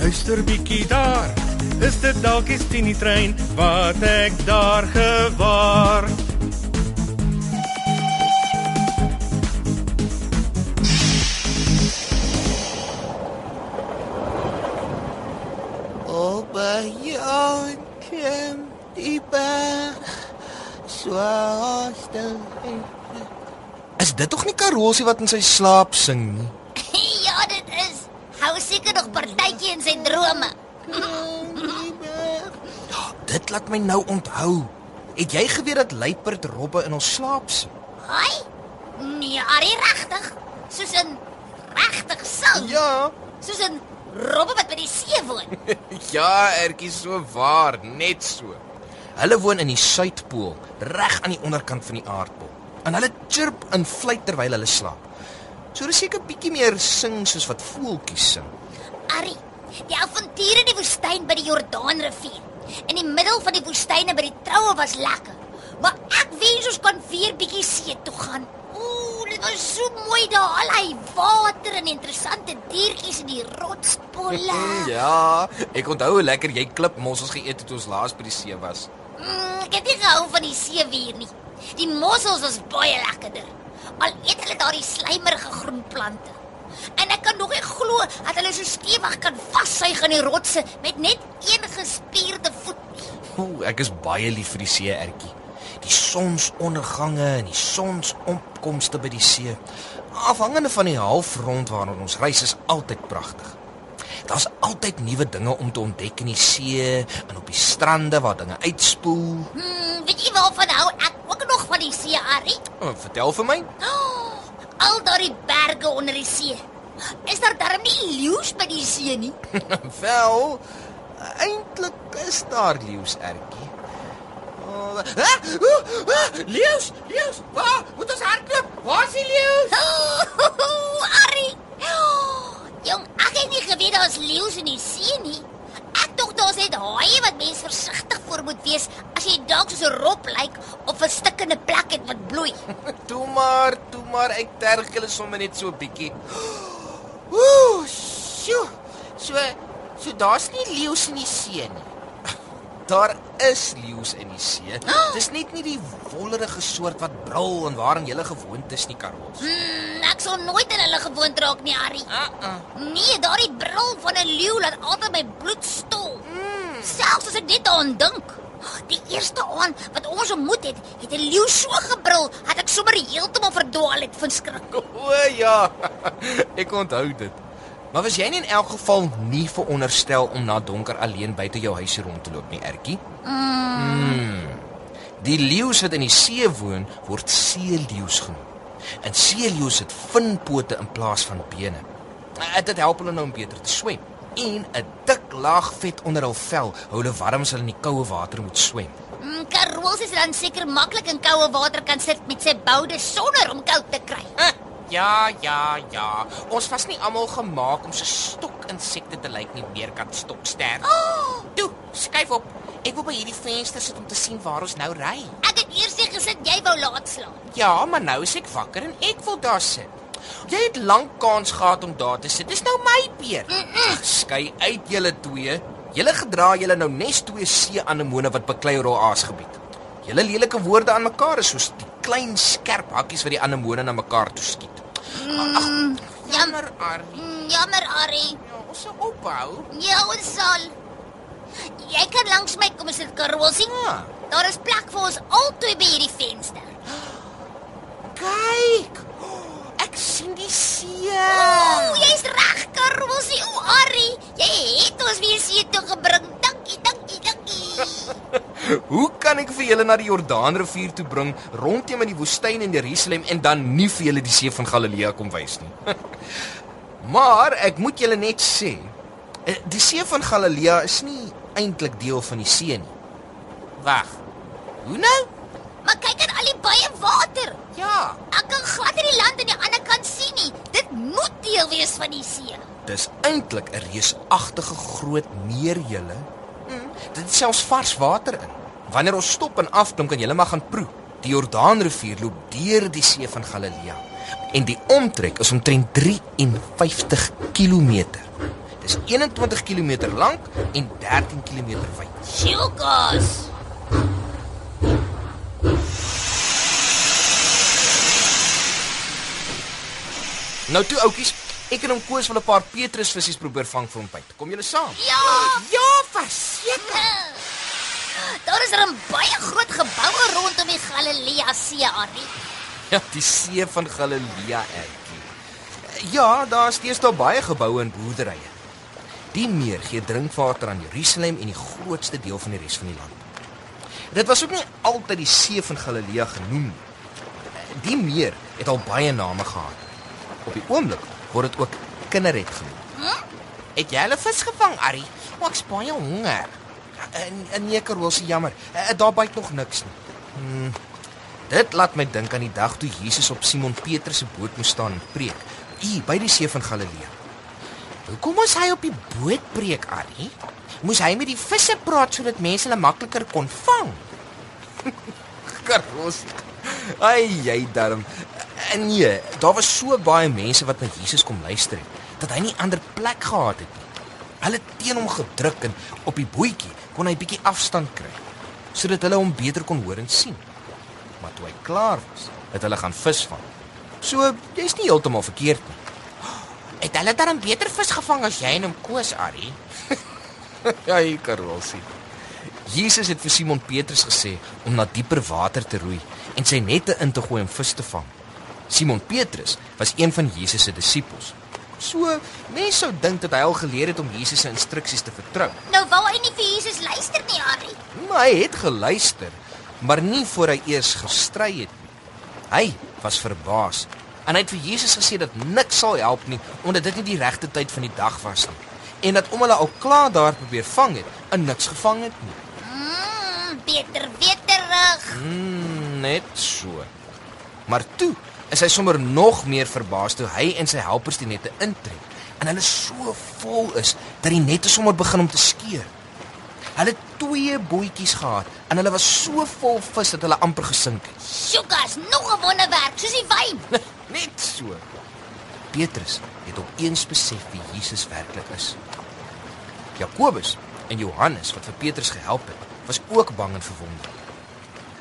luister bietjie daar. Is dit dalk die Tini trein wat ek daar gewaar? Op 'n jong klim die berg. Swaastel. Is dit tog nie Karosie wat in sy slaap sing nie? ja, dit is. Hou seker nog partytjie in sy drome. Dit laat my nou onthou. Het jy geweet dat luiperd robbe in ons slaap sing? Haai? Nee, Arie regtig. Soos 'n regtig sing. Ja. Soos 'n robbe wat by die see woon. Ja, ertjie so waar, net so. Hulle woon in die suidpool, reg aan die onderkant van die aardbol. En hulle chirp en fluit terwyl hulle slaap. So dis seker bietjie meer sing soos wat voeltjies sing. Arie, die avontuur in die woestyn by die Jordaanrivier. In die middel van die woestyne by die troue was lekker. Maar ek wens ons kon weer bietjie see toe gaan. Ooh, dit was so mooi daar, al hy water en interessante diertjies in die rotspolle. Ja, ek onthou hoe lekker jy klipmossels geëet het toe ons laas by die see was. Mm, ek het nie gehou van die seewier nie. Die mossels was baie lekkerder. Al eet hulle daardie slijmerige groen plante. En ek kan nog nie glo dat hulle so stewig kan vassuig in die rotse met net een gespierde voet nie. Ooh, ek is baie lief vir die see, ertjie. Die sonsondergange en die sonsopkomste by die see. Afhangende van die halfrond waarna ons reis is altyd pragtig. Daar's altyd nuwe dinge om te ontdek in die see en op die strande waar dinge uitspoel. Hmm, weet jy waarvan hou ek ook nog van die see, Arie? Oh, vertel vir my. Oh, al daardie berge onder die see. Is daar darm nie leeu's by die see nie? Wel, eintlik is daar leeu's ertjie. Oh, ah, oh, ah, leeu's, leeu's. Waar? Moet ons hardloop? Waar is die leeu's? Oh, Arie. Oh, jong, ek het nie geweet daar's leeu's in die see nie. Ek dink daar's net haie wat mens versigtig voor moet wees as jy dalk soos 'n rop lyk 'n stikkende plek het wat bloei. Toe maar, toe maar, ek terg julle sommer net so 'n bietjie. Ooh, sjoe. So, so daar's nie leeu's in die see nie. Daar is leeu's in die see. Dis net nie die wollerige soort wat brul en waarin jy gewoond is nie, Karols. Hmm, ek sal nooit in hulle gewoond raak nie, Arie. Uh-uh. Nee, daardie brul van 'n leeu laat altyd my bloed stol. Mm. Selfs as ek dit daaraan dink. Die eerste aand wat ons ontmoet het, het 'n leeu so gebrul dat ek sommer heeltemal verdwaal het van skrik. O ja. Ek onthou dit. Maar was jy nie in elk geval nie veronderstel om na donker alleen buite jou huisie rond te loop nie, Ertjie? Mm. Die leeu's wat in die see woon, word seeleeu's genoem. En seeleeu's het vinpote in plaas van bene. Eh, Dit help hulle nou om beter te swem. En 'n dik laag vet onder hul vel hou hulle warm as hulle in die koue water moet swem. Mm, Karols is dan seker maklik in koue water kan sit met sy boude sonder om koud te kry. Huh, Ja, ja, ja. Ons was nie almal gemaak om so stokinsekte te lyk nie, meerkat stokster. Oh, Toe, skuif op. Ek wil by hierdie venster sit om te sien waar ons nou ry. ek het eers gesit jy wou laat slaap. Ja, maar nou is ek wakker en ek wil daar sit. Jy het lank kans gehad om daar te sit. Dis nou my beurt. Ag, Skei uit julle twee. Julle gedra julle nou nes twee see-anemone wat beklei oor hul aasgebied. Julle lelike woorde aan mekaar is soos die klein skerp hakkies wat die anemone na mekaar toe skiet. Ag, jammer, Arnie. Mm, jammer, Arie. Ja, ons sal ophou. Ja, ons sal. Jy kan langs my kom sit Karols sien. Ah. Daar is plek vir ons albei by hierdie venster in die see. O, jy's reg, Karolsie. O, Harry, jy het ons weer see toe gebring. Dankie, dankie, dankie. Hoe kan ek vir julle na die Jordaanrivier toe bring, rondteem in die woestyn in Jerusalem en dan nie vir julle die see van Galilea kom wys nie? maar ek moet julle net sê, eh, die see van Galilea is nie eintlik deel van die see nie. Wag. Hoe nou? Maar kyk aan al die baie water. Ja, Ek kan glad nie die land aan die ander kant sien nie. Dit moet deel wees van die see. dis eintlik 'n reusagtige groot meer julle. Mm, dit het selfs vars water in. Wanneer ons stop en afklim kan julle maar gaan proe. Die Jordaanrivier loop deur die see van Galilea en die omtrek is omtrent 53 km. Dis 21 km lank en 13 km wyd. Sjoekos. Nou toe oudjies, ek en hom Koos wil 'n paar petrusvissies probeer vang vir ontbyt. Kom julle saam? Ja. Ja, verseker. Daar is er 'n baie groot geboue rondom die Galilea See, Arnie. Ja, die see van Galilea ertjie. Ja, daar is steeds daar baie geboue en boerderye. Die meer gee drinkwater aan Jerusalem en die grootste deel van die res van die land. Dit was ook nie altyd die see van Galilea genoem nie. Die meer het al baie name gehad. Op die oomblik word dit ook Kinneret genoem. Het jy hulle vis gevang, Arrie? O, ek's baie honger. En en nee, Karol, se jammer. Eh, Daar byt nog niks nie. Hmm, dit laat my dink aan die dag toe Jesus op Simon Petrus se boot moes staan en preek, hier by die see van Galilea. Hoekom moes hy op die boot preek, Arrie? Moes hy met die visse praat sodat mense hulle makliker kon vang? Karol. Ai, jy darm. En nee, daar was so baie mense wat na Jesus kom luister het dat hy nie ander plek gehad het nie. Hulle teen hom gedruk en op die bootjie kon hy bietjie afstand kry sodat hulle hom beter kon hoor en sien. Maar toe hy klaar was, het hulle gaan visvang. So, jy's nie heeltemal verkeerd nie. Het hulle dan beter vis gevang as jy en hom Koos, Ari? ja, hy Karolsie. Jesus het vir Simon Petrus gesê om na dieper water te roei en sy nette in te gooi om vis te vang. Simon Petrus was een van Jesus se disippels. So, mense sou dink dat hy al geleer het om Jesus se instruksies te vertrou. Nou wou hy nie vir Jesus luister nie, Arnie. Maar hy het geluister, maar nie voor hy eers gestry het nie. Hy was verbaas en hy het vir Jesus gesê dat niks sal help nie omdat dit nie die regte tyd van die dag was nie en dat om hulle al klaar daar probeer vang het, en niks gevang het nie. Mm, beter weet terug. Mm, net so. Maar toe is hy sommer nog meer verbaas toe hy en sy helpers die nette intrek en hulle so vol is dat die nette sommer begin om te skeur. Hulle twee bootjies gehad en hulle was so vol vis dat hulle amper gesink het. Sjoekas, nog 'n wonderwerk, soos die wyn. Net so. Petrus het opeens besef wie Jesus werklik is. Jakobus en Johannes wat vir Petrus gehelp het, was ook bang en verwonder.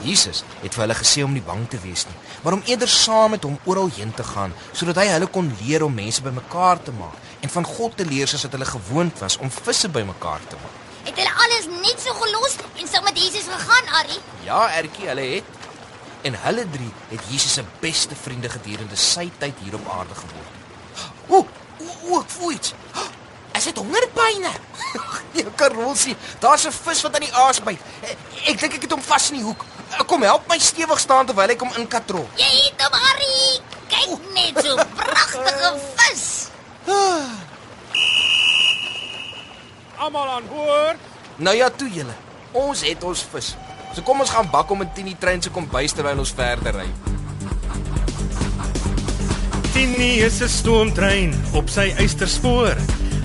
Jesus het vir hulle gesê om nie bang te wees nie, maar om eerder saam met hom oral heen te gaan sodat hy hulle kon leer om mense bymekaar te maak en van God te leer soos wat hulle gewoond was om visse bymekaar te maak. Het hulle alles net so gelos en saam met Jesus gegaan, Arnie? Ja, Ertjie, hulle het en hulle drie het Jesus se beste vriende gedurende sy tyd hier op aarde geword. O, o, o, ek voel iets. Is dit hongerpyne? Ja, Karolsie, daar's 'n vis wat aan die aas byt. Ek, dink ek het hom vas in die hoek. Kom help my stewig staan terwyl ek hom inkatrol. Jy het hom, Arnie. Kyk net so pragtige vis. Almal aan boord. Nou ja, toe julle. Ons het ons vis. So kom ons gaan bak om in die trein se kombuis terwyl ons verder ry. Tini is 'n stoomtrein op sy eysterspoor.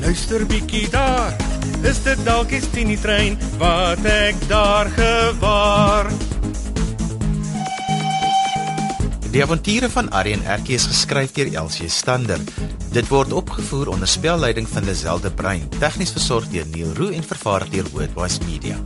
luister bietjie daar. Is dit dalk die Tini trein wat ek daar gewaar? Die avonture van Arrie en Erkie is geskryf deur Elsie Stander. Dit word opgevoer onder spelleiding van Lazelle de Bruin, tegnies versorg deur Neil Roo en vervaar deur Worldwide Media.